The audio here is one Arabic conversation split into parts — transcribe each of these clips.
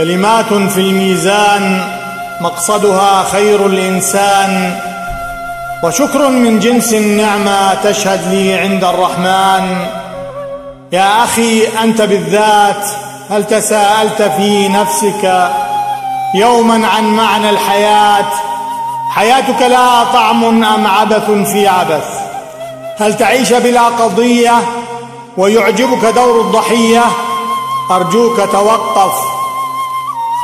كلمات في الميزان مقصدها خير الإنسان وشكر من جنس النعمة تشهد لي عند الرحمن. يا أخي أنت بالذات هل تساءلت في نفسك يوما عن معنى الحياة؟ حياتك لها طعم أم عبث في عبث. هل تعيش بلا قضية ويعجبك دور الضحية؟ أرجوك توقف.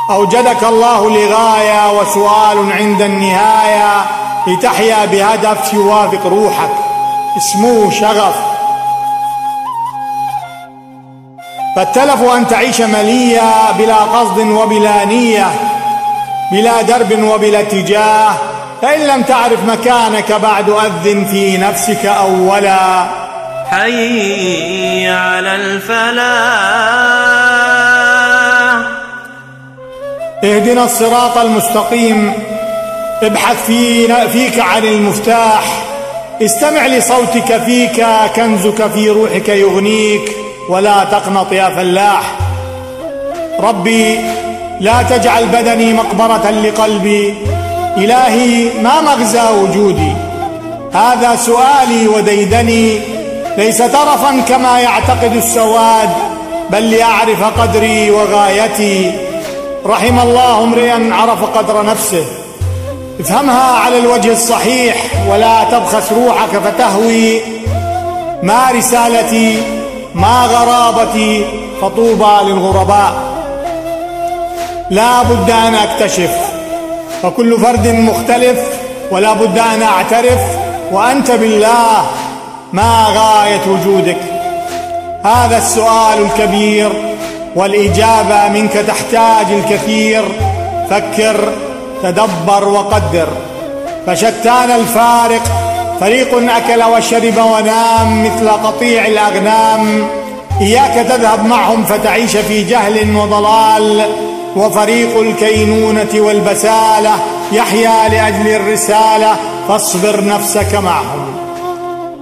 أوجدك الله لغاية وسؤال عند النهاية. لتحيا بهدف يوافق روحك. اسمه شغف. فالتلف أن تعيش مليا بلا قصد وبلا نية بلا درب وبلا اتجاه فإن لم تعرف مكانك بعد أذن في نفسك أولا. حي على الفلاح. اهدنا الصراط المستقيم. ابحث في فيك عن المفتاح. استمع لصوتك فيك كنزك في روحك يغنيك ولا تقنط يا فلاح. ربي لا تجعل بدني مقبرة لقلبي. إلهي ما مغزى وجودي؟ هذا سؤالي وديدني. ليس ترفا كما يعتقد السواد بل ليعرف قدري وغايتي. رحم الله امرئا عرف قدر نفسه. افهمها على الوجه الصحيح ولا تبخس روحك فتهوي. ما رسالتي ما غرابتي فطوبى للغرباء. لا بد أن أكتشف. فكل فرد مختلف ولا بد أن أعترف. وأنت بالله ما غاية وجودك؟ هذا السؤال الكبير. والإجابة منك تحتاج الكثير. فكر تدبر وقدر. فشتان الفارق فريق أكل وشرب ونام مثل قطيع الأغنام. إياك تذهب معهم فتعيش في جهل وضلال. وفريق الكينونة والبسالة يحيا لأجل الرسالة فاصبر نفسك معهم.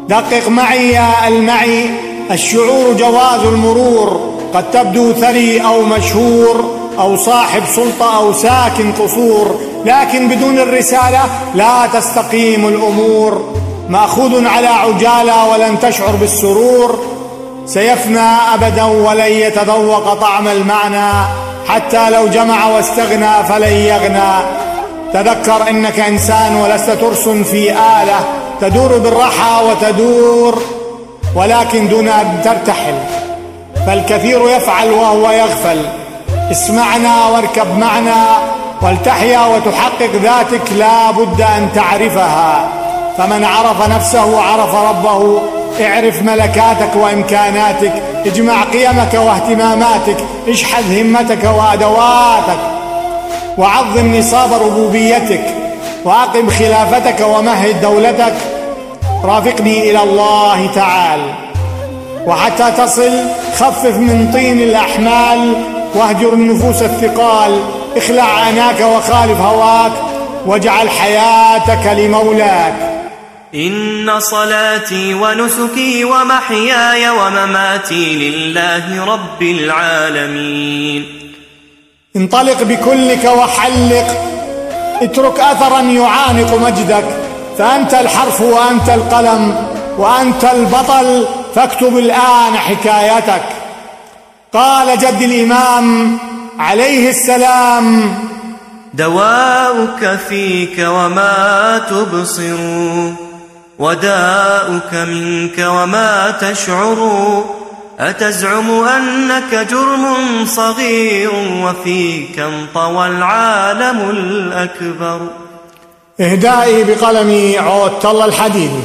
دقق معي يا المعي الشعور جواز المرور. قد تبدو ثري أو مشهور أو صاحب سلطة أو ساكن قصور لكن بدون الرسالة لا تستقيم الأمور. مأخوذ على عجالة ولن تشعر بالسرور. سيفنى أبدا ولن يتذوق طعم المعنى. حتى لو جمع واستغنى فلن يغنى. تذكر إنك إنسان ولست ترس في آلة تدور بالرحى وتدور ولكن دون أن ترتحل. فالكثير يفعل وهو يغفل. اسمعنا واركب معنا ولتحيا وتحقق ذاتك لا بد أن تعرفها. فمن عرف نفسه عرف ربه. اعرف ملكاتك وإمكاناتك. اجمع قيمك واهتماماتك. اشحذ همتك وأدواتك. وعظم نصاب ربوبيتك. وأقم خلافتك ومهد دولتك. رافقني إلى الله تعال. وحتى تصل خفف من طين الأحمال واهجر النفوس الثقال اخلع عناك وخالف هواك واجعل حياتك لمولاك. إن صلاتي ونسكي ومحياي ومماتي لله رب العالمين. انطلق بكلك وحلق اترك أثرا يعانق مجدك فأنت الحرف وأنت القلم وأنت البطل فاكتب الآن حكايتك. قال جد الإمام عليه السلام دواؤك فيك وما تبصر وداؤك منك وما تشعر أتزعم أنك جرم صغير وفيك انطوى العالم الأكبر. إهدائي بقلمي عود الله الحديدي